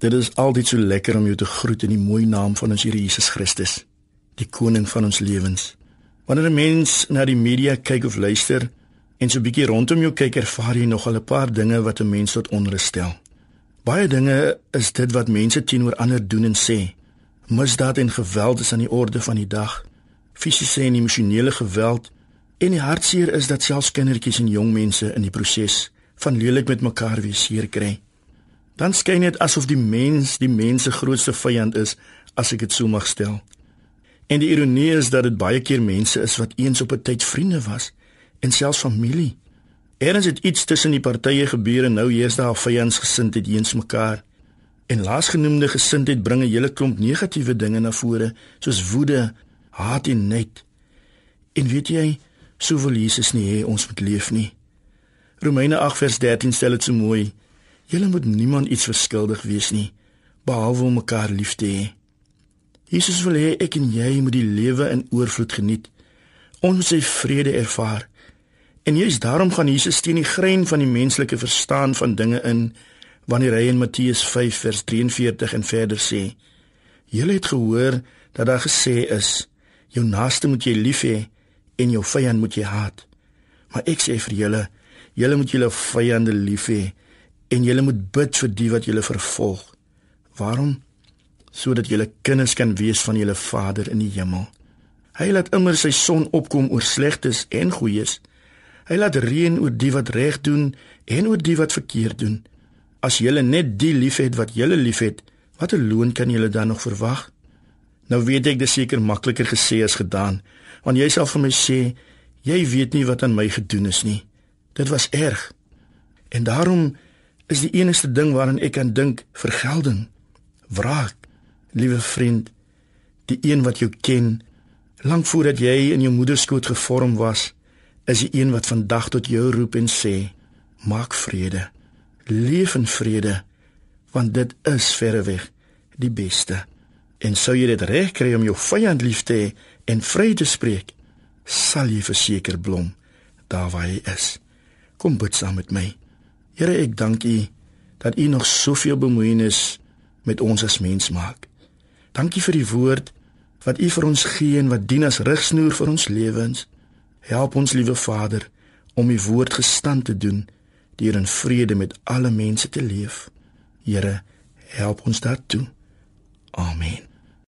Dit is altyd so lekker om jou te groet in die mooi naam van ons Here Jesus Christus, die koning van ons lewens. Wanneer 'n mens na die media kyk of luister en so 'n bietjie rondom jou kyk, ervaar jy nogal 'n paar dinge wat 'n mens tot onrus stel. Baie dinge is dit wat mense teenoor ander doen en sê. Misdaad en geweld is aan die orde van die dag. Fisiese en emosionele geweld en die hartseer is dat selfs kindertjies en jong mense in die proses van lelik met mekaar weer seer kry dan skyn dit asof die mens die mens se grootste vyand is as ek dit so mag stel. En die ironie is dat dit baie keer mense is wat eens op 'n tyd vriende was en selfs familie. Eerens het iets tussen die partye gebeur en nou heers daar vyandsgesindheid teenoor mekaar. En laasgenoemde gesindheid bring 'n hele klomp negatiewe dinge na vore, soos woede, haat en nait. En weet jy, so wil Jesus nie hê ons moet leef nie. Romeine 8 vers 13 stel dit so mooi. Julle moet niemand iets verskuldig wees nie behalwe om mekaar lief te hê. Jesus wil hê ek en jy moet die lewe in oorvloed geniet. Ons moet sy vrede ervaar. En juist daarom gaan Jesus teen die grein van die menslike verstaan van dinge in wanneer hy in Matteus 5 vers 43 en verder sê: Julle het gehoor dat daar gesê is: Jou naaste moet jy lief hê en jou vyand moet jy haat. Maar ek sê vir julle, julle moet julle vyande lief hê en julle moet bid vir die wat julle vervolg. Waarom? Sodat julle kinders kan wees van julle Vader in die hemel. Hy laat immer sy son opkom oor slegtes en goeies. Hy laat reën oor die wat reg doen en oor die wat verkeerd doen. As julle net die liefhet wat julle liefhet, watter loon kan julle dan nog verwag? Nou weet ek dis seker makliker gesê as gedaan, want jy sal vir my sê, jy weet nie wat aan my gedoen is nie. Dit was erg. En daarom is die enigste ding waaraan ek kan dink vergelding, wraak. Liewe vriend, die een wat jou ken, lank voordat jy in jou moeder skoot gevorm was, is die een wat vandag tot jou roep en sê: Maak vrede. Leef in vrede, want dit is verreweg die beste. En sou jy dit reg kry om jou vyand lief te hê en vry te spreek, sal jy verseker blom daar waar hy is. Kom bid saam met my. Here, ek dank U dat U nog soveel bemoeienis met ons as mens maak. Dankie vir die woord wat U vir ons gee en wat dien as rigsnoer vir ons lewens. Help ons, liewe Vader, om U woord gestand te doen deur in vrede met alle mense te leef. Here, help ons daartoe. Amen.